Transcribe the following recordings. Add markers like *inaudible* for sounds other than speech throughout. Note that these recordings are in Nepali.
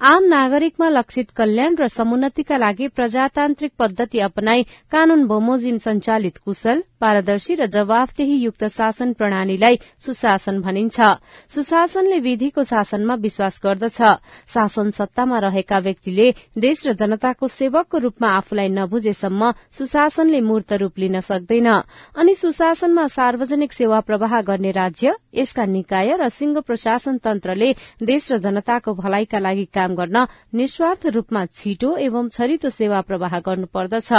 आम नागरिकमा लक्षित कल्याण र समुन्नतिका लागि प्रजातान्त्रिक पद्धति अपनाई कानून बमोजिम संचालित कुशल पारदर्शी र जवाफदेही युक्त शासन प्रणालीलाई सुशासन भनिन्छ। सुशासनले विधिको शासनमा विश्वास गर्दछ। शासन सत्तामा रहेका व्यक्तिले देश र जनताको सेवकको रूपमा आफूलाई नबुझेसम्म सुशासनले मूर्त रूप लिन सक्दैन। अनि सुशासनमा सार्वजनिक सेवा प्रवाह गर्ने राज्य यसका निकाय र सिंह प्रशासन तन्त्रले देश र जनताको भलाइका लागि काम गर्न निस्वार्थ रूपमा छिटो एवं छरितो सेवा प्रवाह गर्नुपर्दछ।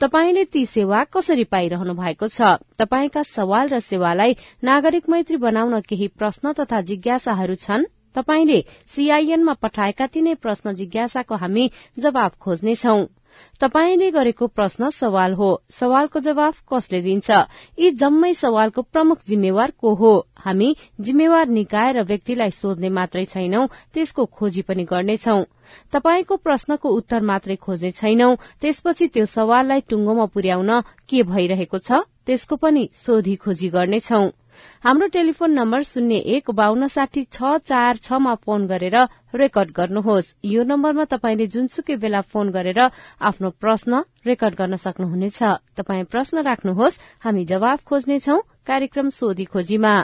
तपाईँले ती सेवा कसरी पाइरहनु भएको छ। तपाईँका सवाल र सेवालाई नागरिक मैत्री बनाउन केही प्रश्न तथा जिज्ञासाहरू छन्? तपाईँले सीआईएनमा पठाएका तिनै प्रश्न जिज्ञासाको हामी जवाब खोज्नेछौं। तपाईँले गरेको प्रश्न सवाल हो। सवालको जवाफ कसले दिन्छ? यी जम्मै सवालको प्रमुख जिम्मेवार को हो? हामी जिम्मेवार निकाय र व्यक्तिलाई सोध्ने मात्रै छैनौं त्यसको खोजी पनि गर्नेछौ। तपाईँको प्रश्नको उत्तर मात्रै खोज्ने छैनौं त्यसपछि त्यो सवाललाई टुङ्गोमा पुर्याउन के भइरहेको छ त्यसको पनि सोधी खोजी गर्नेछौं। हाम्रो टेलिफोन नम्बर शून्य एक बान्न साठी छ चार छमा फोन गरेर रेकर्ड गर्नुहोस्। यो नम्बरमा तपाईँले जुनसुकै बेला फोन गरेर आफ्नो प्रश्न रेकर्ड गर्न सक्नुहुनेछ। तपाई प्रश्न राख्नुहोस् हामी जवाफ खोज्नेछौ कार्यक्रम सोधी खोजीमा।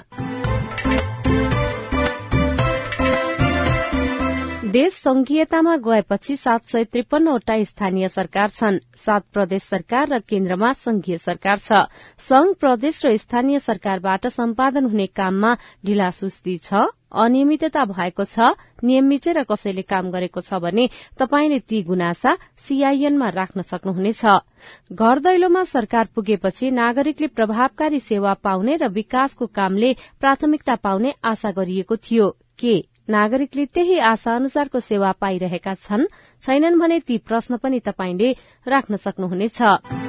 देश संघीयतामा गएपछि सात सय त्रिपन्नवटा स्थानीय सरकार छन्। सात प्रदेश सरकार र केन्द्रमा संघीय सरकार छ। संघ प्रदेश र स्थानीय सरकारबाट सम्पादन हुने काममा ढिलासुस्ती छ। अनियमितता भएको छ। नियम मिचेर कसैले काम गरेको छ भने तपाईँले ती गुनासा सीआईएनमा राख्न सक्नुहुनेछ। घर दैलोमा सरकार पुगेपछि नागरिकले प्रभावकारी सेवा पाउने र विकासको कामले प्राथमिकता पाउने आशा गरिएको थियो। के नागरिकले त्यही आशा अनुसारको सेवा पाइरहेका छन् छैनन् भने ती प्रश्न पनि तपाईँले राख्न सक्नुहुनेछ।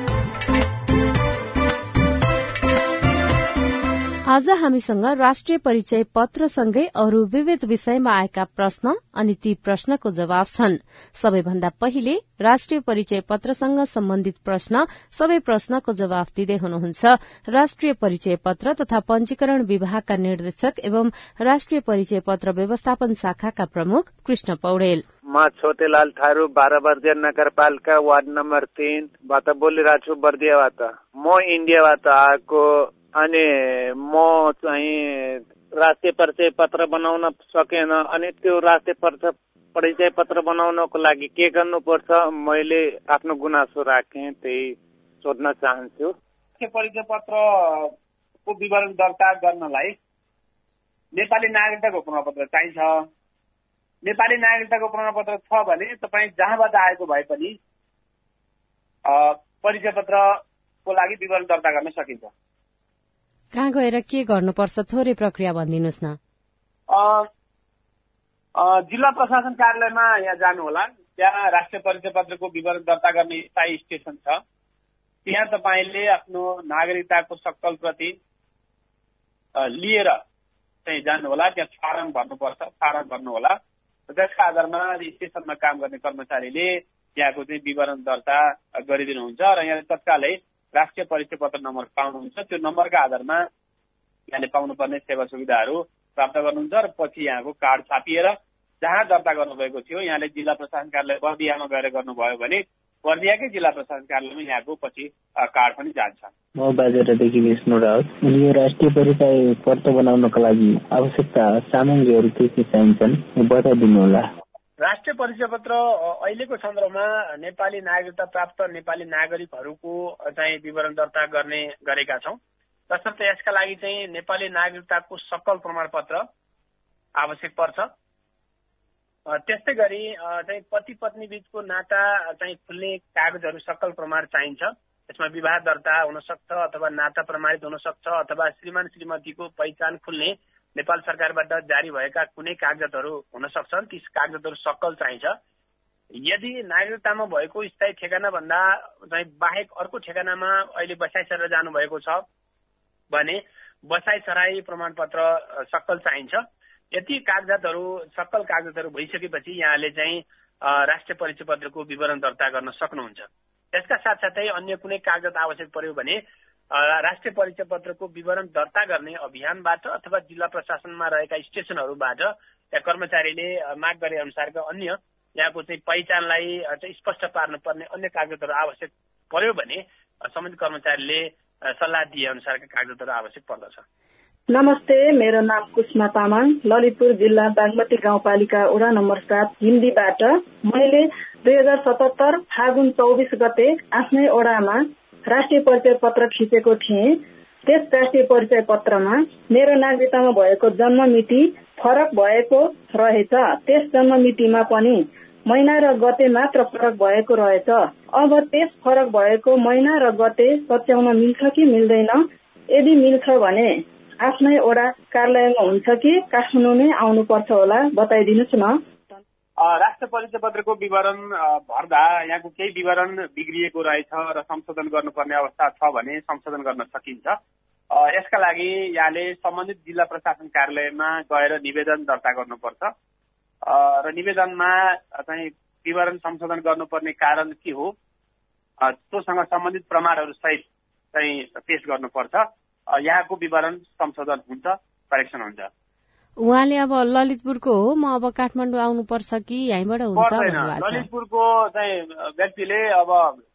आज हामीसँग राष्ट्रिय परिचय पत्रसँगै अरू विविध विषयमा आएका प्रश्न अनि ती प्रश्नको जवाब छन्। सबैभन्दा पहिले राष्ट्रिय परिचय पत्रसँग सम्बन्धित प्रश्न सबै प्रश्नको जवाब दिँदै हुनुहुन्छ राष्ट्रिय परिचय पत्र तथा पंजीकरण विभागका निर्देशक एवं राष्ट्रिय परिचय पत्र व्यवस्थापन शाखाका प्रमुख कृष्ण पौडेल। म छोटेलाल थारू बाह्र बर्दिया नगरपालिका वार्ड नम्बर तिनबाट बोलिरहेको छु बर्दियाबाट। म इन्डियाबाट आएको अनि म चाहिँ राष्ट्रिय परिचय पत्र बनाउन सकेन अनि त्यो राष्ट्रिय परिचय पत्र बनाउनको लागि के गर्नुपर्छ मैले आफ्नो गुनासो राखेँ त्यही सोध्न चाहन्छु परिचय पत्रको विवरण दर्ता गर्नलाई नेपाली नागरिकताको प्रमाणपत्र चाहिन्छ नेपाली नागरिकताको प्रमाणपत्र छ भने तपाईँ जहाँबाट आएको भए पनि परिचय पत्रको लागि विवरण दर्ता गर्न सकिन्छ कहाँ गएर के गर्नुपर्छ? थोरै प्रक्रिया भनिदिनुहोस् न। जिल्ला प्रशासन कार्यालयमा यहाँ जानुहोला। त्यहाँ राष्ट्रिय परिचय पत्रको विवरण दर्ता गर्ने स्थायी स्टेशन छ। त्यहाँ तपाईँले आफ्नो नागरिकताको सक्कल प्रति लिएर चाहिँ जानुहोला। त्यहाँ फारम भर्नुपर्छ फारम भर्नुहोला। त्यसका आधारमा स्टेसनमा काम गर्ने कर्मचारीले त्यहाँको चाहिँ विवरण दर्ता गरिदिनुहुन्छ। र यहाँ तत्कालै राष्ट्रिय परिचय पत्र नम्बर पाउनुहुन्छ। त्यो नम्बरका आधारमा यहाँले पाउनुपर्ने सेवा सुविधाहरू प्राप्त गर्नुहुन्छ र पछि यहाँको कार्ड छापिएर जहाँ दर्ता गर्नुभएको थियो यहाँले जिल्ला प्रशासन कार्यालय बर्दियामा गएर गर्नुभयो भने बर्दियाकै जिल्ला प्रशासन कार्यालयमा यहाँको पछि कार्ड पनि जान्छ। म बाजेरादेखि विष्णु रावत। यो राष्ट्रिय परिचय पत्र बनाउनको लागि आवश्यकता सामग्रीहरू के के चाहिन्छन् बताइदिनु होला राष्ट्रिय परिचय पत्र अहिलेको सन्दर्भमा नेपाली नागरिकता प्राप्त नेपाली नागरिकहरूको चाहिँ विवरण दर्ता गर्ने गरेका छौँ। तसर्थ यसका लागि चाहिँ नेपाली नागरिकताको सकल प्रमाणपत्र आवश्यक पर्छ। त्यस्तै गरी चाहिँ पति पत्नी बीचको नाता चाहिँ खुल्ने कागजहरू सकल प्रमाण चाहिन्छ। यसमा विवाह दर्ता हुन सक्छ अथवा नाता प्रमाणित हुन सक्छ अथवा श्रीमान श्रीमतीको पहिचान खुल्ने नेपाल सरकारबाट जारी भएका कुनै कागजातहरू हुन सक्छन् ती कागजातहरू सक्कल चाहिन्छ। यदि नागरिकतामा भएको स्थायी ठेगाना भन्दा चाहिँ बाहेक अर्को ठेगानामा अहिले बसाइ सरेर जानुभएको छ भने बसाइ सराई प्रमाणपत्र सक्कल चाहिन्छ। यति कागजातहरू सक्कल कागजातहरू भइसकेपछि यहाँले चाहिँ राष्ट्रिय परिचय पत्रको विवरण दर्ता गर्न सक्नुहुन्छ। त्यसका साथसाथै अन्य कुनै कागजात आवश्यक पर्यो भने राष्ट्रिय परिचय पत्रको विवरण दर्ता गर्ने अभियानबाट अथवा जिल्ला प्रशासनमा रहेका स्टेसनहरूबाट या कर्मचारीले माग गरे अनुसारका अन्य यहाँको चाहिँ पहिचानलाई चाहिँ स्पष्ट पार्नुपर्ने अन्य कागजातहरू आवश्यक पर्यो भने सम्बन्धित कर्मचारीले सल्लाह दिए अनुसारका कागजातहरू आवश्यक पर्दछ। नमस्ते मेरो नाम कुष्मा तामाङ ललितपुर जिल्ला बागमती गाउँपालिका वडा नम्बर सात हिन्दीबाट। मैले दुई हजार सतहत्तर फागुन चौबिस गते आफ्नै ओडामा राष्ट्रिय परिचय पत्र खिचेको थिएँ। त्यस राष्ट्रिय परिचय पत्रमा मेरो नागरिकतामा भएको जन्म मिति फरक भएको रहेछ। त्यस जन्म मितिमा पनि महिना र गते मात्र फरक भएको रहेछ। अब त्यस फरक भएको महिना र गते सच्याउन मिल्छ कि मिल्दैन? यदि मिल्छ भने आफ्नै ओडा कार्यालयमा हुन्छ कि काठमाडौँ नै आउनुपर्छ होला बताइदिनुहोस् न। राष्ट्र परिचय पत्रको विवरण भर्दा यहाँको केही विवरण बिग्रिएको रहेछ र संशोधन गर्नुपर्ने अवस्था छ भने संशोधन गर्न सकिन्छ। यसका लागि यहाँले सम्बन्धित जिल्ला प्रशासन कार्यालयमा गएर निवेदन दर्ता गर्नुपर्छ। र निवेदनमा चाहिँ विवरण संशोधन गर्नुपर्ने कारण के हो? त्योसँग सम्बन्धित प्रमाणहरू सहित चाहिँ पेश गर्नुपर्छ। यहाँको विवरण संशोधन हुन्छ करेक्सन हुन्छ। उहाँले अब ललितपुरको हो म अब काठमाडौँ आउनुपर्छ कि यहीँबाट हुन्छ ललितपुरको चाहिँ व्यक्तिले अब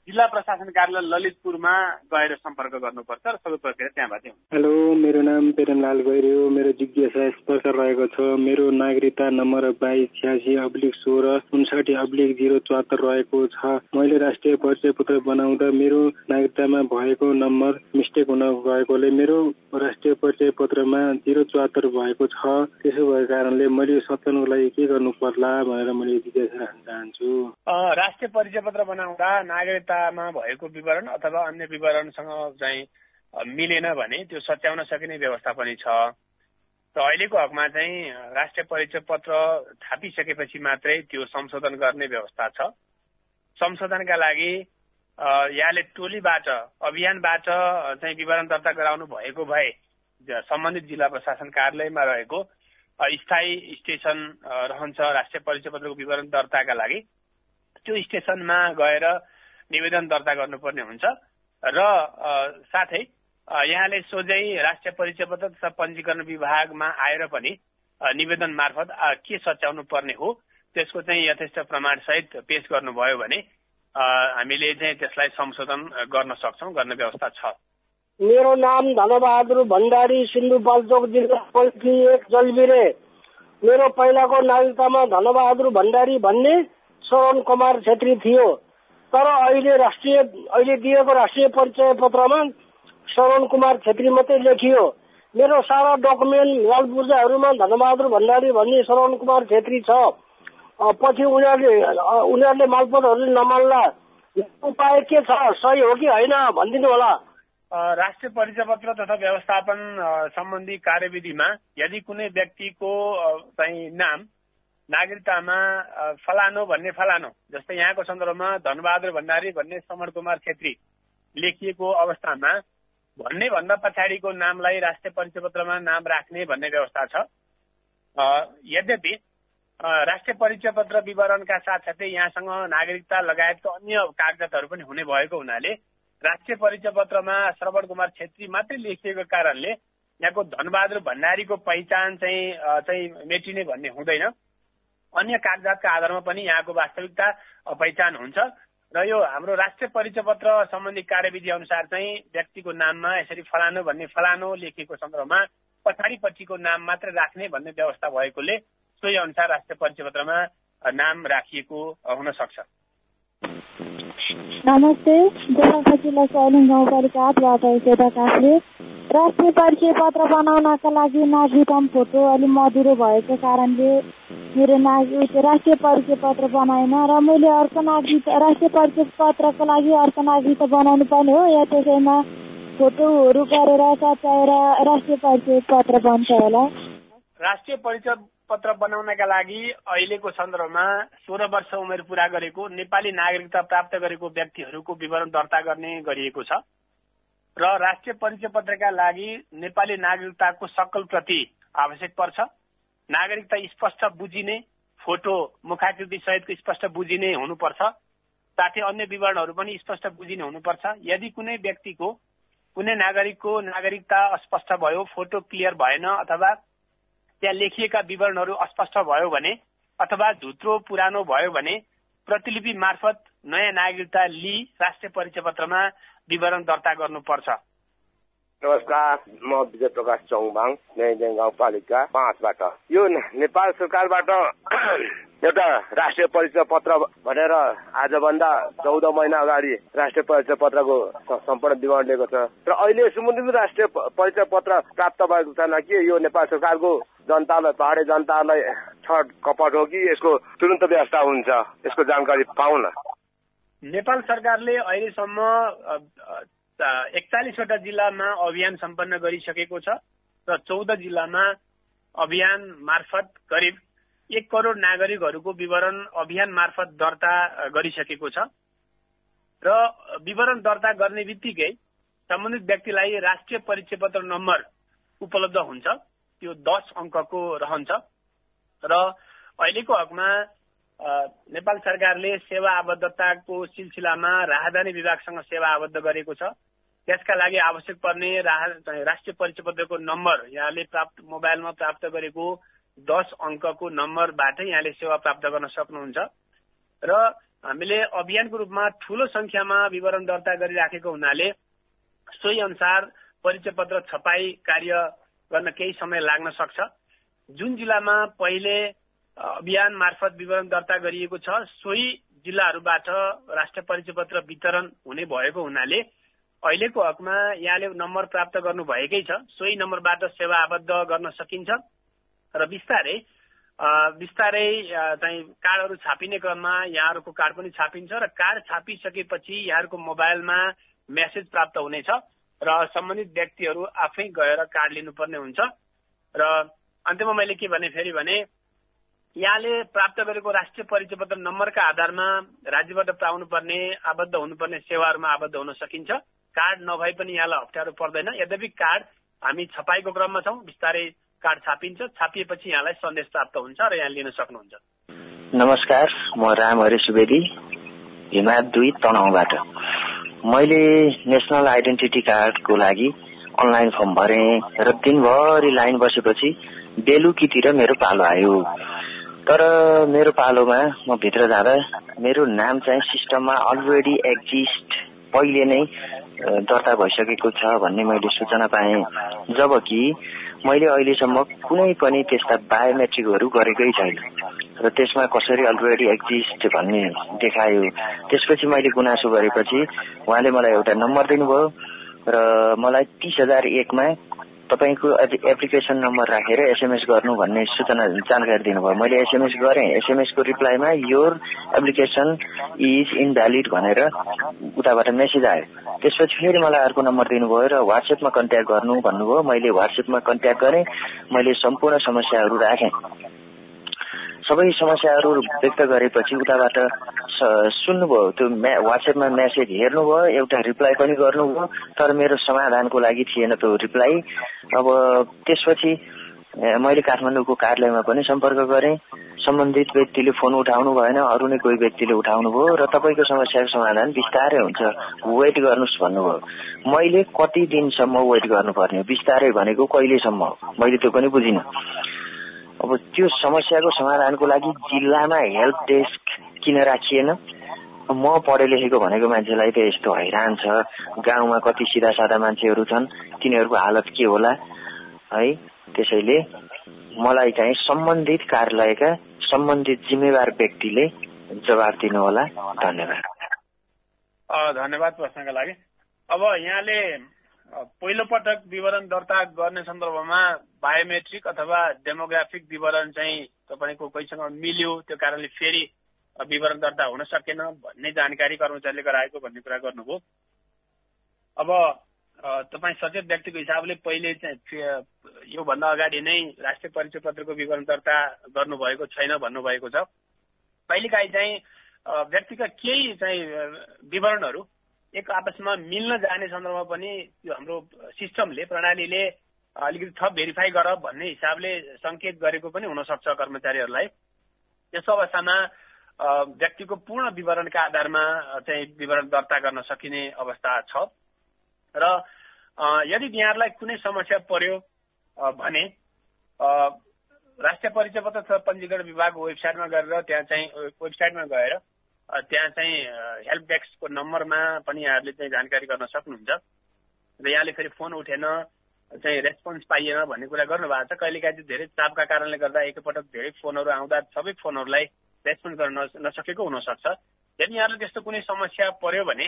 जिल्ला प्रशासन कार्यालय ललितपुरमा गएर सम्पर्क गर्नुपर्छ र सबै प्रक्रिया त्यहाँबाट हेलो मेरो नाम प्रेमलाल गैरे हो। मेरो जिज्ञासा स्पष्ट रहेको छ। मेरो नागरिकता नम्बर बाइस छ्यासी अब्लिक सोह्र उन्साठी अब्लिक जिरो चौहत्तर रहेको छ। मैले राष्ट्रिय परिचय पत्र बनाउँदा मेरो नागरिकतामा भएको नम्बर मिस्टेक हुन गएकोले मेरो राष्ट्रिय परिचय पत्रमा जिरो चौहत्तर भएको छ। त्यसो भएको कारणले मैले सत्याउनको लागि के गर्नु पर्ला भनेर मैले जिज्ञासा राख्न चाहन्छु। राष्ट्रिय परिचय पत्र बनाउँदा नागरिकता खातामा भएको विवरण अथवा अन्य विवरणसँग चाहिँ मिलेन भने त्यो सच्याउन सकिने व्यवस्था पनि छ। र अहिलेको हकमा चाहिँ राष्ट्रिय परिचय पत्र थापिसकेपछि मात्रै त्यो संशोधन गर्ने व्यवस्था छ। संशोधनका लागि यहाँले टोलीबाट अभियानबाट चाहिँ विवरण दर्ता गराउनु भएको भए सम्बन्धित जिल्ला प्रशासन कार्यालयमा रहेको स्थायी स्टेसन रहन्छ राष्ट्रिय परिचय पत्रको विवरण दर्ताका लागि। त्यो स्टेसनमा गएर निवेदन दर्ता गर्नुपर्ने हुन्छ। र साथै यहाँले सोझै राष्ट्रिय परिचय पत्र तथा पञ्जीकरण विभागमा आएर पनि निवेदन मार्फत के सच्याउनु पर्ने हो त्यसको चाहिँ यथेष्ट प्रमाण सहित पेश गर्नुभयो भने हामीले चाहिँ त्यसलाई संशोधन गर्न सक्छौँ गर्ने व्यवस्था छ। मेरो नाम धनबहादुर भण्डारी सिन्धुपाल्चोक जिल्ला एक जलबिरे। मेरो पहिलाको नागरिकतामा धनबहादुर भण्डारी भन्ने श्रवण कुमार छेत्री थियो। तर अहिले राष्ट्रिय अहिले दिएको राष्ट्रिय परिचय पत्रमा श्रवण कुमार छेत्री मात्रै लेखियो। मेरो सारा डकुमेन्ट लाल पूर्जाहरूमा धनबहादुर भण्डारी भन्ने श्रवण कुमार छेत्री छ। पछि उनीहरूले उनीहरूले मालपोतहरू नमान्ला। उपाय के छ? सही हो कि होइन? भनिदिनु होला। राष्ट्रिय परिचय पत्र तथा व्यवस्थापन सम्बन्धी कार्यविधिमा यदि कुनै व्यक्तिको चाहिँ नाम नागरिकतामा फलानो भन्ने फलानो जस्तै यहाँको सन्दर्भमा धनबहादुर भण्डारी भन्ने समर कुमार छेत्री लेखिएको अवस्थामा भन्ने भन्दा पछाडिको नामलाई राष्ट्रिय परिचय पत्रमा नाम राख्ने भन्ने व्यवस्था छ। यद्यपि राष्ट्रिय परिचय पत्र विवरणका साथसाथै यहाँसँग नागरिकता लगायतको अन्य कागजातहरू पनि हुने भएको हुनाले राष्ट्रिय परिचय पत्रमा श्रवण कुमार छेत्री मात्रै लेखिएको कारणले यहाँको धनबहादुर भण्डारीको पहिचान चाहिँ चाहिँ मेटिने भन्ने हुँदैन। अन्य कागजातका आधारमा पनि यहाँको वास्तविकता पहिचान हुन्छ। र यो हाम्रो राष्ट्रिय परिचय पत्र सम्बन्धी कार्यविधि अनुसार चाहिँ व्यक्तिको नाममा यसरी फलानु भन्ने फलानु लेखिएको सन्दर्भमा पछाडि पछिको नाम मात्र राख्ने भन्ने व्यवस्था भएकोले सोही अनुसार राष्ट्रिय परिचय पत्रमा नाम राखिएको हुन सक्छ। नमस्ते जिल्ला गाउँपालिका राष्ट्रिय परिचय पत्र बनाउनका लागि नागरिकम फोटो अलिक मधुरो भएको कारणले मेरो नागरिक राष्ट्रिय परिचय पत्र बनाएन र मैले अर्को नागरिक राष्ट्रिय परिचय पत्रको लागि अर्को नागरिकता बनाउनु पर्ने हो। या त्यसैमा फोटोहरू गरेर सच्याएर राष्ट्रिय परिचय पत्र बन्छ होला। राष्ट्रिय परिचय पत्र बनाउनका लागि अहिलेको सन्दर्भमा सोह्र वर्ष उमेर पूरा गरेको नेपाली नागरिकता प्राप्त गरेको व्यक्तिहरूको विवरण दर्ता गर्ने गरिएको छ। र राष्ट्रिय परिचय पत्रका लागि नेपाली नागरिकताको सकल प्रति आवश्यक पर्छ। नागरिकता स्पष्ट बुझिने फोटो मुखाकृति सहितको स्पष्ट बुझिने हुनुपर्छ। साथै अन्य विवरणहरू पनि स्पष्ट बुझिने हुनुपर्छ। यदि कुनै व्यक्तिको कुनै नागरिकको नागरिकता अस्पष्ट भयो फोटो क्लियर भएन अथवा त्यहाँ लेखिएका विवरणहरू अस्पष्ट भयो भने अथवा झुत्रो पुरानो भयो भने प्रतिलिपि मार्फत नयाँ नागरिकता लिई राष्ट्रिय परिचय पत्रमा विवरण दर्ता गर्नुपर्छ। नमस्कार म विजय प्रकाश चौबाङ नयाँ गाउँपालिका पाँचबाट। यो नेपाल सरकारबाट *clears throat* एउटा राष्ट्रिय परिचय पत्र भनेर आजभन्दा चौध महिना अगाडि राष्ट्रिय परिचय पत्रको सम्पूर्ण विवरण लिएको छ। र अहिले सुमुदिन राष्ट्रिय परिचय पत्र प्राप्त भएको छैन कि यो नेपाल सरकारको जनतालाई पहाडे जनतालाई छट कपट हो कि यसको तुरन्त व्यवस्था हुन्छ यसको जानकारी पाउन। नेपाल सरकारले अहिलेसम्म एकचालिसवटा जिल्लामा अभियान सम्पन्न गरिसकेको छ र चौध जिल्लामा अभियान मार्फत करिब एक करोड़ नागरिकहरूको विवरण अभियान मार्फत दर्ता गरिसकेको छ। र विवरण दर्ता गर्ने बित्तिकै सम्बन्धित व्यक्तिलाई राष्ट्रिय परिचय पत्र नम्बर उपलब्ध हुन्छ। त्यो दस अङ्कको रहन्छ। र अहिलेको हकमा नेपाल सरकारले सेवा आबद्धताको सिलसिलामा राहदानी विभागसँग सेवा आबद्ध गरेको छ। त्यसका लागि आवश्यक पर्ने राष्ट्रिय परिचय पत्रको नम्बर यहाँले प्राप्त मोबाइलमा प्राप्त गरेको दस अङ्कको नम्बरबाटै यहाँले सेवा प्राप्त गर्न सक्नुहुन्छ। र हामीले अभियानको रूपमा ठूलो संख्यामा विवरण दर्ता गरिराखेको हुनाले सोही अनुसार परिचय पत्र छपाई कार्य गर्न केही समय लाग्न सक्छ। जुन जिल्लामा पहिले अभियान मार्फत विवरण दर्ता गरिएको छ। सोही जिल्लाहरूबाट राष्ट्रिय परिचय पत्र वितरण हुने भएको हुनाले अहिलेको हकमा यहाँले नम्बर प्राप्त गर्नु भएकै छ। सोही नम्बरबाट सेवा आबद्ध गर्न सकिन्छ र बिस्तारै बिस्तारै चाहिँ कार्डहरू छापिने क्रममा यहाँहरूको कार्ड पनि छापिन्छ र कार्ड छापिसकेपछि यहाँहरूको मोबाइलमा मेसेज प्राप्त हुनेछ र सम्बन्धित व्यक्तिहरू आफै गएर कार्ड लिनुपर्ने हुन्छ। र अन्त्यमा मैले के भने फेरि भने यहाँले प्राप्त गरेको राष्ट्रिय परिचय पत्र नम्बरका आधारमा राज्यबाट पाउनु पर्ने आबद्ध हुनुपर्ने सेवाहरूमा आबद्ध हुन सकिन्छ। कार्ड नभए पनि यहाँलाई अप्ठ्यारो पर्दैन। यद्यपि कार्ड हामी छपाईको क्रममा छौँ बिस्तारै कार्ड छापिन्छ। छापिएपछि यहाँलाई सन्देश प्राप्त हुन्छ र यहाँ लिन सक्नुहुन्छ। नमस्कार म राम हरि सुवेदी हिमाद दुई तनहुबाट। मैले नेसनल आइडेन्टिटी कार्डको लागि अनलाइन फर्म भरे र दिनभरि लाइन बसेपछि बेलुकीतिर मेरो पालो आयो। तर मेरो पालोमा म भित्र जाँदा मेरो नाम चाहिँ सिस्टममा अलरेडी एक्जिस्ट पहिले नै दर्ता भइसकेको छ भन्ने मैले सूचना पाएँ। जबकि मैले अहिलेसम्म कुनै पनि त्यस्ता बायोमेट्रिकहरू गरेकै छैन र त्यसमा कसरी अलरेडी एक्जिस्ट भन्ने देखायो। त्यसपछि मैले गुनासो गरेपछि उहाँले मलाई एउटा नम्बर दिनुभयो र मलाई तिस हजार एकमा तपाईँको एप्लिकेसन नम्बर राखेर एसएमएस गर्नु भन्ने सूचना जानकारी दिनुभयो। मैले एसएमएस गरेँ। एसएमएसको रिप्लाईमा योर एप्लिकेसन इज इनभ्यालिड भनेर उताबाट मेसेज आयो। त्यसपछि फेरि मलाई अर्को नम्बर दिनुभयो र वाट्सएपमा कन्ट्याक्ट गर्नु भन्नुभयो। मैले वाट्सएपमा कन्ट्याक्ट गरेँ। मैले सम्पूर्ण समस्याहरू राखेँ। सबै समस्याहरू व्यक्त गरेपछि उताबाट सुन्नुभयो। त्यो वाट्सएपमा मेसेज हेर्नुभयो एउटा रिप्लाई पनि गर्नुभयो तर मेरो समाधानको लागि थिएन त्यो रिप्लाई। अब त्यसपछि मैले काठमाडौँको कार्यालयमा पनि सम्पर्क गरेँ। सम्बन्धित व्यक्तिले फोन उठाउनु भएन अरू नै कोही व्यक्तिले उठाउनु भयो र तपाईँको समस्याको समाधान बिस्तारै हुन्छ। वेट गर्नुहोस् भन्नुभयो। मैले कति दिनसम्म वेट गर्नुपर्ने हो? बिस्तारै भनेको कहिलेसम्म मैले त्यो पनि बुझिनँ। अब त्यो समस्याको समाधानको लागि जिल्लामा हेल्प डेस्क किन राखिएन? म पढे लेखेको भनेको मान्छेलाई त यस्तो हैरान छ। गाउँमा कति सिधा सादा मान्छेहरू छन् तिनीहरूको हालत के होला? है त्यसैले मलाई चाहिँ सम्बन्धित कार्यालयका सम्बन्धित जिम्मेवार व्यक्तिले जवाब दिनुहोला। धन्यवाद। धन्यवाद प्रश्नका लागि। अब यहाँले पहिलो पटक विवरण दर्ता गर्ने सन्दर्भमा बायोमेट्रिक अथवा डेमोग्राफिक विवरण चाहिँ तपाईँको कोहीसँग मिल्यो त्यो कारणले फेरि विवरण दर्ता हुन सकेन भन्ने जानकारी कर्मचारीले गराएको भन्ने कुरा गर्नुभयो। अब तपाईँ सचेत व्यक्तिको हिसाबले पहिले चाहिँ योभन्दा अगाडि नै राष्ट्रिय परिचय पत्रको विवरण दर्ता गर्नुभएको छैन भन्नुभएको छ। कहिलेकाहीँ चाहिँ व्यक्तिका केही चाहिँ विवरणहरू एक आपसमा मिल्न जाने सन्दर्भमा पनि त्यो हाम्रो सिस्टमले प्रणालीले अलिकति थप भेरिफाई गर भन्ने हिसाबले सङ्केत गरेको पनि हुनसक्छ कर्मचारीहरूलाई। त्यस्तो अवस्थामा व्यक्तिको पूर्ण विवरणका आधारमा चाहिँ विवरण दर्ता गर्न सकिने अवस्था छ। र यदि यहाँहरूलाई कुनै समस्या पर्यो भने राष्ट्रिय परिचय पत्र पञ्जीकरण विभाग वेबसाइटमा गरेर त्यहाँ चाहिँ वेबसाइटमा गएर त्यहाँ चाहिँ हेल्प डेस्कको नम्बरमा पनि यहाँहरूले चाहिँ जानकारी गर्न सक्नुहुन्छ। र यहाँले फेरि फोन उठेन चाहिँ रेस्पोन्स पाइएन भन्ने कुरा गर्नुभएको छ। कहिलेकाहीँ चाहिँ धेरै चापका कारणले गर्दा एकपटक धेरै फोनहरू आउँदा सबै फोनहरूलाई रेस्पोन्स गर्न नसकेको हुनसक्छ। यदि यहाँले त्यस्तो कुनै समस्या पर्यो भने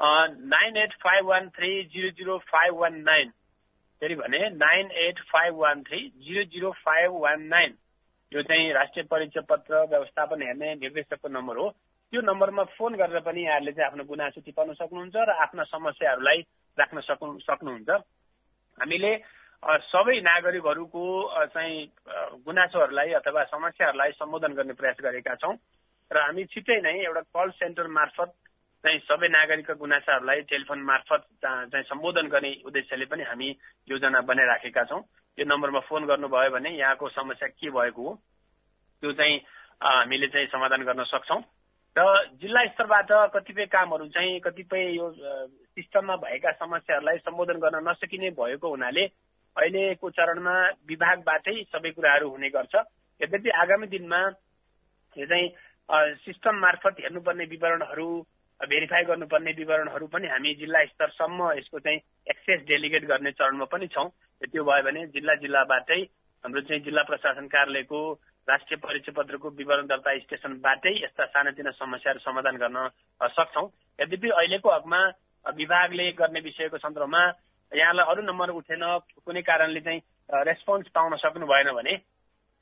nine eight five one three zero zero five one nine फेरि भने nine eight five one three zero zero five one nine. यो चाहिँ राष्ट्रिय परिचय पत्र व्यवस्थापन हेर्ने निर्देशकको नम्बर हो त्यो नम्बरमा फोन गरेर पनि यहाँहरूले चाहिँ आफ्नो गुनासो टिपाउन सक्नुहुन्छ र आफ्ना समस्याहरूलाई राख्न सक्नु सक्नुहुन्छ। हामीले सबै नागरिकहरूको चाहिँ गुनासोहरूलाई अथवा समस्याहरूलाई सम्बोधन गर्ने प्रयास गरेका छौँ। र हामी छिट्टै नै एउटा कल सेन्टर मार्फत चाहिँ सबै नागरिकका गुनासाहरूलाई टेलिफोन मार्फत चाहिँ सम्बोधन गर्ने उद्देश्यले पनि हामी योजना बनाइराखेका छौँ। यो नम्बरमा फोन गर्नुभयो भने यहाँको समस्या के भएको हो त्यो चाहिँ हामीले चाहिँ समाधान गर्न सक्छौँ। र जिल्ला स्तरबाट कतिपय कामहरू चाहिँ कतिपय यो सिस्टममा भएका समस्याहरूलाई सम्बोधन गर्न नसकिने भएको हुनाले अहिलेको चरणमा विभागबाटै सबै कुराहरू हुने गर्छ। यद्यपि आगामी दिनमा यो चाहिँ सिस्टम मार्फत हेर्नुपर्ने विवरणहरू भेरिफाई गर्नुपर्ने विवरणहरू पनि हामी जिल्ला स्तरसम्म यसको चाहिँ एक्सेस डेलिगेट गर्ने चरणमा पनि छौँ। त्यो भयो भने जिल्ला जिल्लाबाटै हाम्रो चाहिँ जिल्ला प्रशासन कार्यालयको राष्ट्रिय परिचय पत्रको विवरण दर्ता स्टेसनबाटै यस्ता सानातिना समस्याहरू समाधान गर्न सक्छौँ। यद्यपि अहिलेको हकमा विभागले गर्ने विषयको सन्दर्भमा यहाँलाई अरू नम्बर उठेन कुनै कारणले चाहिँ रेस्पोन्स पाउन सक्नु भएन भने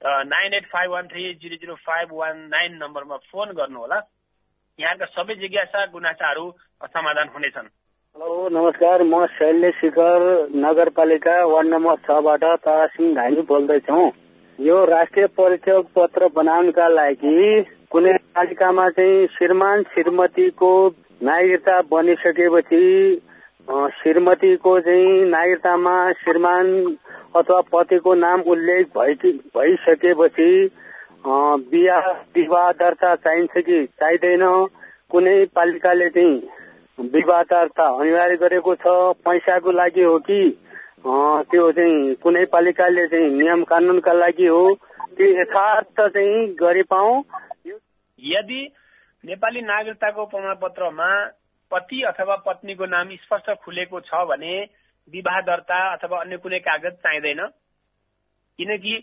nine eight five one three zero zero five one nine नम्बरमा फोन गर्नुहोला। यहाँका सबै जिज्ञासा गुनासाहरू समाधान हुनेछन्। हेलो नमस्कार। म शैल्य शिखर नगरपालिका वार्ड नम्बर छबाट तारासिंह घानी बोल्दैछौ। यो राष्ट्रिय परिचय पत्र बनाउनका लागि कुनै पालिकामा चाहिँ श्रीमान श्रीमतीको नागरिकता बनिसकेपछि श्रीमतीको चाहिँ नागरिकतामा श्रीमान अथवा पतिको नाम उल्लेख भइसकेपछि बिहा विवाह दर्ता चाहिन्छ कि चाहिँदैन कुनै पालिकाले चाहिँ विवाह दर्ता अनिवार्य गरेको छ पैसाको लागि हो कि त्यो चाहिँ कुनै पालिकाले चाहिँ नियम कानुनका लागि हो त्यो यथार्थ चाहिँ गरि पाऊ। यदि नेपाली नागरिकताको प्रमाणपत्रमा पति अथवा पत्नीको नाम स्पष्ट खुलेको छ भने विवाह दर्ता अथवा अन्य कुनै कागज चाहिँदैन। किनकि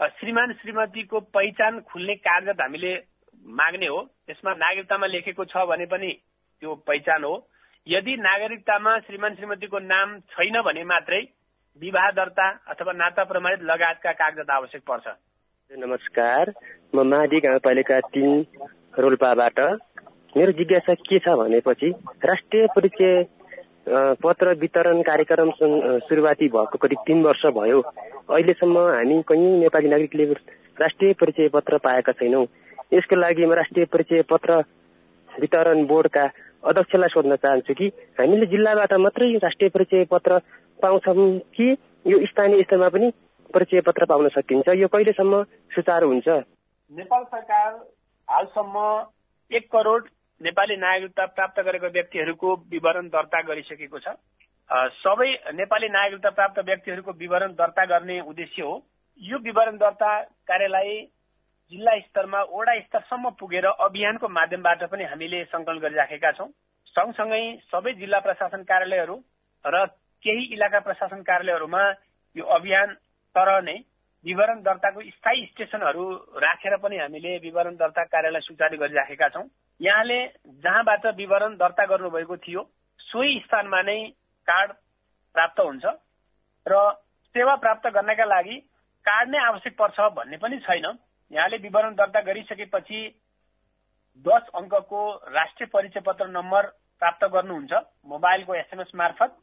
श्रीमान श्रीमतीको पहिचान खुल्ने कागज हामीले माग्ने हो। त्यसमा नागरिकतामा लेखेको छ भने पनि त्यो पहिचान हो। यदि नागरिकतामा श्रीमान श्रीमतीको नाम छैन भने मात्रै विवाह दर्ता अथवा नाता प्रमाणित लगायतका कागजात आवश्यक पर्छ। नमस्कार। म माडी गाउँपालिका तिन रोल्पाबाट। मेरो जिज्ञासा के छ भनेपछि राष्ट्रिय परिचय पत्र वितरण कार्यक्रम सुरुवाती भएको करिब तिन वर्ष भयो। अहिलेसम्म हामी कहीँ नेपाली नागरिकले राष्ट्रिय परिचय पत्र पाएका छैनौँ। यसको लागि म राष्ट्रिय परिचय पत्र वितरण बोर्डका अध्यक्षलाई सोध्न चाहन्छु कि हामीले जिल्लाबाट मात्रै राष्ट्रिय परिचय पत्र पाउँछौँ कि यो स्थानीय स्तरमा पनि परिचय पत्र पाउन सकिन्छ? यो कहिलेसम्म सुचारू हुन्छ? नेपाल सरकार हालसम्म एक करोड नेपाली नागरिकता प्राप्त गरेको व्यक्तिहरूको विवरण दर्ता गरिसकेको छ। सबै नेपाली नागरिकता प्राप्त व्यक्तिहरूको विवरण दर्ता गर्ने उद्देश्य हो। यो विवरण दर्ता कार्यलाई जिल्ला स्तरमा वडा स्तरसम्म पुगेर अभियानको माध्यमबाट पनि हामीले सङ्कलन गरिराखेका छौँ। सँगसँगै सबै जिल्ला प्रशासन कार्यालयहरू र केही इलाका प्रशासन कार्यालयहरूमा यो अभियान तर नै विवरण दर्ताको स्थायी स्टेसनहरू राखेर पनि हामीले विवरण दर्ता कार्यलाई सुचारू गरिराखेका छौँ। यहाँले जहाँबाट विवरण दर्ता गर्नुभएको थियो सोही स्थानमा नै कार्ड प्राप्त हुन्छ र सेवा प्राप्त गर्नका लागि कार्ड नै आवश्यक पर्छ भन्ने पनि छैन। यहाँले विवरण दर्ता गरिसकेपछि दस अङ्कको राष्ट्रिय परिचय पत्र नम्बर प्राप्त गर्नुहुन्छ मोबाइलको एसएमएस मार्फत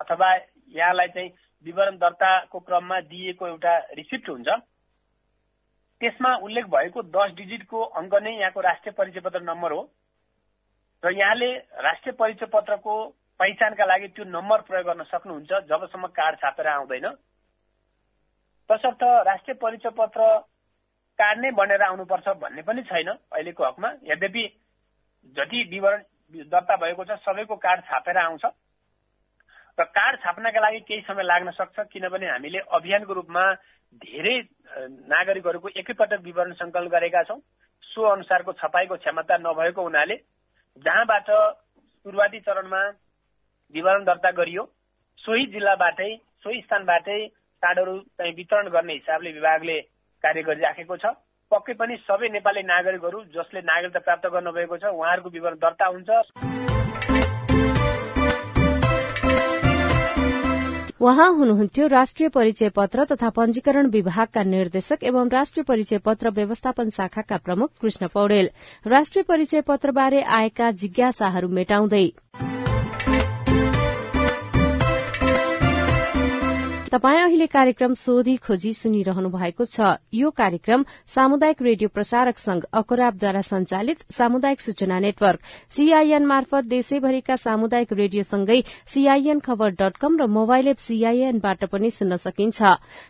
अथवा यहाँलाई चाहिँ विवरण दर्ताको क्रममा दिइएको एउटा रिसिप्ट हुन्छ। त्यसमा उल्लेख भएको दस डिजिटको अङ्क नै यहाँको राष्ट्रिय परिचय पत्र नम्बर हो। र यहाँले राष्ट्रिय परिचय पत्रको पहिचानका लागि त्यो नम्बर प्रयोग गर्न सक्नुहुन्छ जबसम्म कार्ड छापेर आउँदैन। तसर्थ राष्ट्रिय परिचय पत्र कार्ड नै बनेर आउनुपर्छ भन्ने पनि छैन अहिलेको हकमा। यद्यपि जति विवरण दर्ता भएको छ सबैको कार्ड छापेर आउँछ। र कार्ड छाप्नका लागि केही समय लाग्न सक्छ किनभने हामीले अभियानको रूपमा धेरै नागरिकहरूको एकैपटक विवरण सङ्कलन गरेका छौँ। सो अनुसारको छपाईको क्षमता नभएको हुनाले जहाँबाट सुरुवाती चरणमा विवरण दर्ता गरियो सोही जिल्लाबाटै सोही स्थानबाटै कार्डहरू चाहिँ वितरण गर्ने हिसाबले विभागले कार्य गरिराखेको छ। पक्कै पनि सबै नेपाली नागरिकहरू जसले नागरिकता प्राप्त गर्नुभएको छ उहाँहरूको विवरण दर्ता हुन्छ। उहाँ हुनुहुन्थ्यो राष्ट्रिय परिचय पत्र तथा पंजीकरण विभागका निर्देशक एवं राष्ट्रिय परिचय पत्र व्यवस्थापन शाखाका प्रमुख कृष्ण पौडेल। राष्ट्रिय परिचय पत्रबारे आएका जिज्ञासाहरू मेटाउँदै तपाई अहिले कार्यक्रम सोधी खोजी सुनिरहनु भएको छ। यो कार्यक्रम सामुदायिक रेडियो प्रसारक संघ अकोराबद्वारा संचालित सामुदायिक सूचना नेटवर्क सीआईएन मार्फत देशैभरिका सामुदायिक रेडियोसँगै सीआईएन खबर डट कम र मोबाइल एप सीआईएनबाट पनि सुन्न सकिन्छ।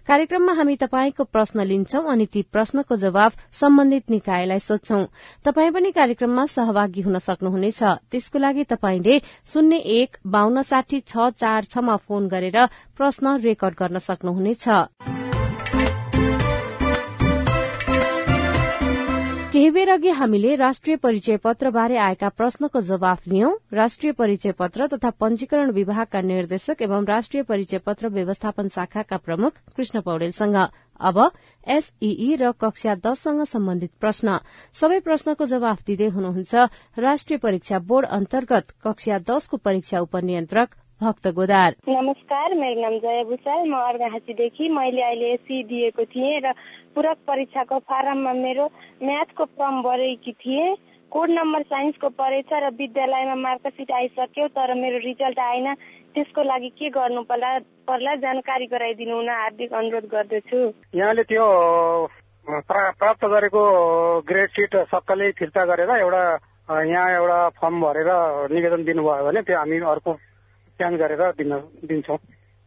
कार्यक्रममा हामी तपाईँको प्रश्न लिन्छौं अनि ती प्रश्नको जवाब सम्बन्धित निकायलाई सोध्छौं। तपाई पनि कार्यक्रममा सहभागी हुन सक्नुहुनेछ। त्यसको लागि तपाईँले शून्य एक बान्न साठी छ चार छमा फोन गरेर प्रश्न रेकर्ड गर्न सक्नुहुनेछ। केही बेर अघि हामीले राष्ट्रिय परिचय पत्रबारे आएका प्रश्नको जवाफ लियौं। राष्ट्रिय परिचय पत्र तथा पंजीकरण विभागका निर्देशक एवं राष्ट्रिय परिचय पत्र व्यवस्थापन शाखाका प्रमुख कृष्ण पौडेलसँग। अब एसईई र कक्षा दससँग सम्बन्धित प्रश्न। सबै प्रश्नको जवाफ दिँदै हुनुहुन्छ राष्ट्रिय परीक्षा बोर्ड अन्तर्गत कक्षा दसको परीक्षा उपनियन्त्रक भक्त गोदार। नमस्कार मेरो नाम जया भूषाल म अर्घाहाँसीदेखि मैले अहिले एससी दिएको थिएँ र पूरक परीक्षाको फारममा मेरो म्याथको फर्म भरेकी थिएँ। कोड नम्बर साइन्सको परेछ र विद्यालयमा मार्कसिट आइसक्यो तर मेरो रिजल्ट आएन। त्यसको लागि के गर्नु पर्ला पर्ला? जानकारी गराइदिनु हुन हार्दिक अनुरोध गर्दछु। यहाँले त्यो प्राप्त गरेको ग्रेड सिट सक्कलै फिर्ता गरेर एउटा यहाँ एउटा फर्म भरेर निवेदन दिनुभयो भने त्यो हामी अर्को स्क्यान गरेर दिन दिन्छौँ।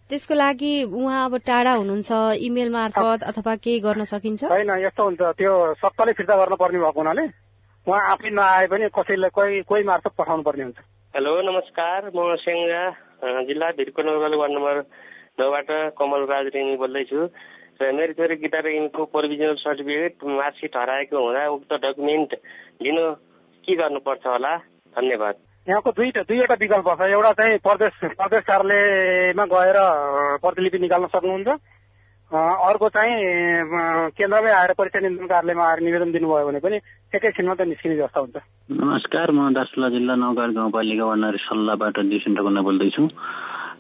त्यसको लागि उहाँ अब टाढा हुनुहुन्छ इमेल मार्फत अथवा केही गर्न सकिन्छ? होइन यस्तो हुन्छ त्यो सबैले फिर्ता गर्न पर्ने भएको हुनाले उहाँ आफै नआए पनि कसैलाई कोही कोही मार्फत पठाउनु पर्ने हुन्छ। हेलो नमस्कार म सेङ्गा जिल्ला भिरको नगर वार्ड नम्बर नौबाट कमल राज रेमी बोल्दैछु। र मेरो छोरी गीता रेमीको प्रोभिजनल सर्टिफिकेट मार्कसिट हराएको हुँदा उक्त डकुमेन्ट लिनु के गर्नुपर्छ होला? धन्यवाद। यहाँको दुईटा दुईवटा विकल्प छ। एउटा चाहिँ प्रदेश प्रदेश कार्यालयमा गएर प्रतिलिपि निकाल्न सक्नुहुन्छ। अर्को चाहिँ केन्द्रमै आएर परीक्षा नियन्त्रण कार्यालयमा आएर निवेदन दिनुभयो भने पनि एकैछिनमा त निस्किने जस्ता हुन्छ। नमस्कार म दार्चुला जिल्ला नौगढ गाउँपालिका वार्ड सल्लाहबाट दिसन टकुन्ना बोल्दैछु।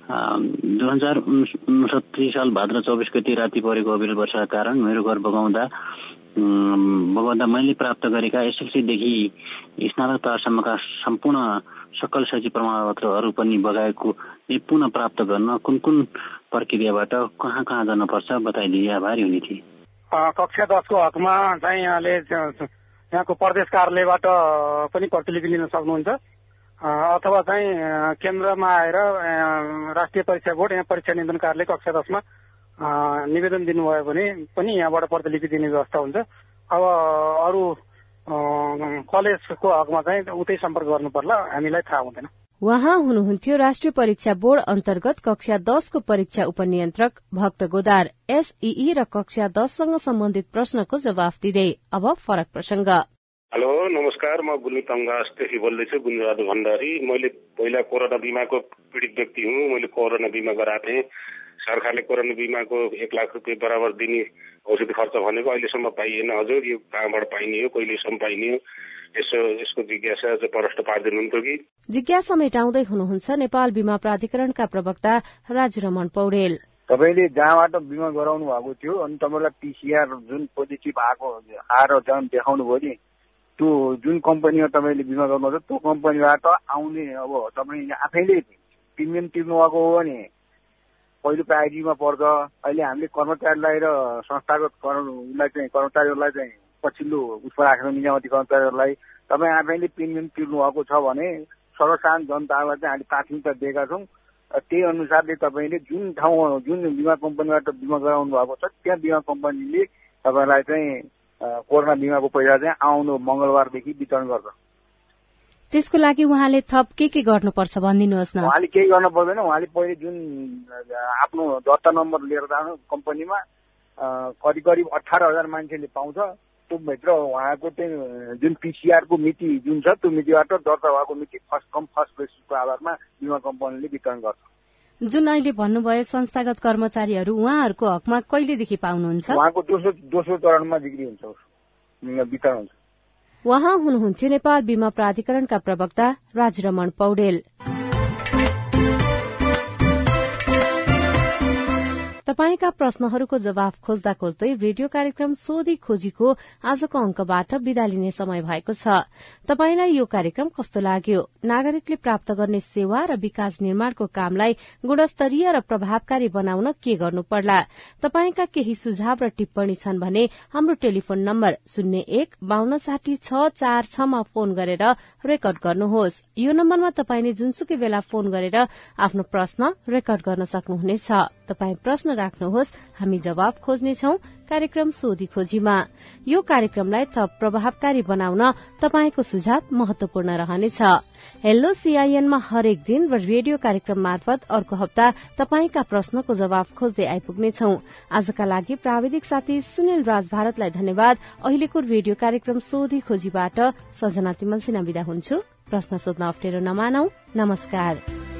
दुई हजार उनसत्तरी साल भाद्र चौबिस गति राति परेको अविरल वर्षाका कारण मेरो घर बगाउँदा बगाउँदा मैले प्राप्त गरेका एसएलसीदेखि स्नातक तहसम्मका सम्पूर्ण सकल सचिव प्रमाणपत्रहरू पनि बगाएको पुनः प्राप्त गर्न कुन कुन प्रक्रियाबाट कहाँ कहाँ जानुपर्छ बताइदिए आभारी हुने थिए कक्षा दसको हकमा चाहिँ यहाँले यहाँको प्रदेश कार्यालयबाट पनि प्रतिलिपि लिन सक्नुहुन्छ। अथवा चाहिँ केन्द्रमा आएर राष्ट्रिय परीक्षा बोर्ड यहाँ परीक्षा नियन्त्रण कार्यालय कक्षा दसमा निवेदन दिनुभयो भने पनि यहाँबाट प्रतिलिपि दिने व्यवस्था हुन्छ। अब अरू कलेजको हकमा चाहिँ उतै सम्पर्क गर्नु पर्ला हामीलाई थाहा हुँदैन। उहाँ हुनुहुन्थ्यो राष्ट्रिय परीक्षा बोर्ड अन्तर्गत कक्षा दसको परीक्षा उपनियन्त्रक भक्त गोदार। एसईई र कक्षा दससँग सम्बन्धित प्रश्नको जवाफ दिँदै अब फरक प्रसंग हेलो नमस्कार। म गुल्मी तङ्गासदेखि बोल्दैछु गुन्जबहादुर भण्डारी। मैले पहिला कोरोना बिमाको पीड़ित व्यक्ति हुँ मैले कोरोना बिमा गराएको थिएँ सरकारले कोरोना बिमाको एक लाख रुपियाँ बराबर दिने औषधि खर्च भनेको अहिलेसम्म पाइएन। हजुर यो कहाँबाट पाइने हो कहिलेसम्म पाइने हो? यसो यसको जिज्ञासा चाहिँ प्रष्ट पारिदिनुहुन्थ्यो कि? जिज्ञासा मेटाउँदै हुनुहुन्छ नेपाल बिमा प्राधिकरणका प्रवक्ता राजरमण पौडेल। तपाईँले जहाँबाट बिमा गराउनु भएको थियो अनि तपाईँलाई पिसिआर जुन पोजिटिभ आएको आएर जन देखाउनु भयो नि त्यो जुन कम्पनीमा तपाईँले बिमा गर्नुहुन्छ त्यो कम्पनीबाट आउने अब तपाईँ आफैले प्रिमियम तिर्नु भएको हो भने पहिलो प्रायोरिटीमा पर्छ अहिले हामीले कर्मचारीलाई र संस्थागत उसलाई चाहिँ कर्मचारीहरूलाई चाहिँ पछिल्लो उसमा राखेर निजामती कर्मचारीहरूलाई तपाईँ आफैले प्रिमियम तिर्नु भएको छ भने सर्वसाधारण जनतालाई चाहिँ हामीले प्राथमिकता दिएका छौँ। त्यही अनुसारले तपाईँले जुन ठाउँ जुन बिमा कम्पनीबाट बिमा गराउनु भएको छ त्यहाँ बिमा कम्पनीले तपाईँलाई चाहिँ कोरोना बिमाको पैसा चाहिँ आउनु मंगलबारदेखि वितरण गर्छ। त्यसको लागि उहाँले थप के के गर्नुपर्छ भनिदिनुहोस् न। उहाँले केही गर्नु पर्दैन। उहाँले पहिले जुन आफ्नो दर्ता नम्बर लिएर जानु कम्पनीमा करिब करिब अठार हजार मान्छेले पाउँछ। त्योभित्र उहाँको चाहिँ जुन पिसिआरको मिति जुन छ त्यो मितिबाट दर्ता भएको मिति फर्स्ट कम फर्स्ट बेसिसको आधारमा बिमा कम्पनीले वितरण गर्छ। जुन अहिले भन्नुभयो संस्थागत कर्मचारीहरू उहाँहरूको हकमा कहिलेदेखि पाउनुहुन्छ? उहाँको दोस्रो दोस्रो चरणमा बिक्री हुन्छ वितरण हुन्छ। उहाँ हुनुहुन्थ्यो नेपाल बीमा प्राधिकरणका प्रवक्ता राजरमण पौडेल। तपाईँका प्रश्नहरूको जवाफ खोज्दा खोज्दै रेडियो कार्यक्रम सोधी खोजीको आजको अंकबाट विदा लिने समय भएको छ। तपाईँलाई यो कार्यक्रम कस्तो लाग्यो? नागरिकले प्राप्त गर्ने सेवा र विकास निर्माणको कामलाई गुणस्तरीय र प्रभावकारी बनाउन के गर्नु पर्ला तपाईँका केही सुझाव र टिप्पणी छन् भने हाम्रो टेलिफोन नम्बर शून्य एक बान्न साठी छ चार छमा फोन गरेर रेकर्ड गर्नुहोस्। यो नम्बरमा तपाईँले जुनसुकै बेला फोन गरेर आफ्नो प्रश्न रेकर्ड गर्न सक्नुहुनेछ। तपाई प्रश्न राख्नुहोस् हामी जवाब खोज्नेछौ कार्यक्रम सोधी खोजीमा। यो कार्यक्रमलाई थप प्रभावकारी बनाउन तपाईँको सुझाव महत्वपूर्ण रहनेछ। हेलो सीआईएनमा हरेक दिन र रेडियो कार्यक्रम मार्फत अर्को हप्ता तपाईँका प्रश्नको जवाब खोज्दै आइपुग्नेछौ। आजका लागि प्राविधिक साथी सुनिल राज भारतलाई धन्यवाद। अहिलेको रेडियो कार्यक्रम सोधी खोजीबाट सजना तिमल सिना विदा हुन्छु। प्रश्न सोध्न अप्ठ्यारो नमानौ। नमस्कार।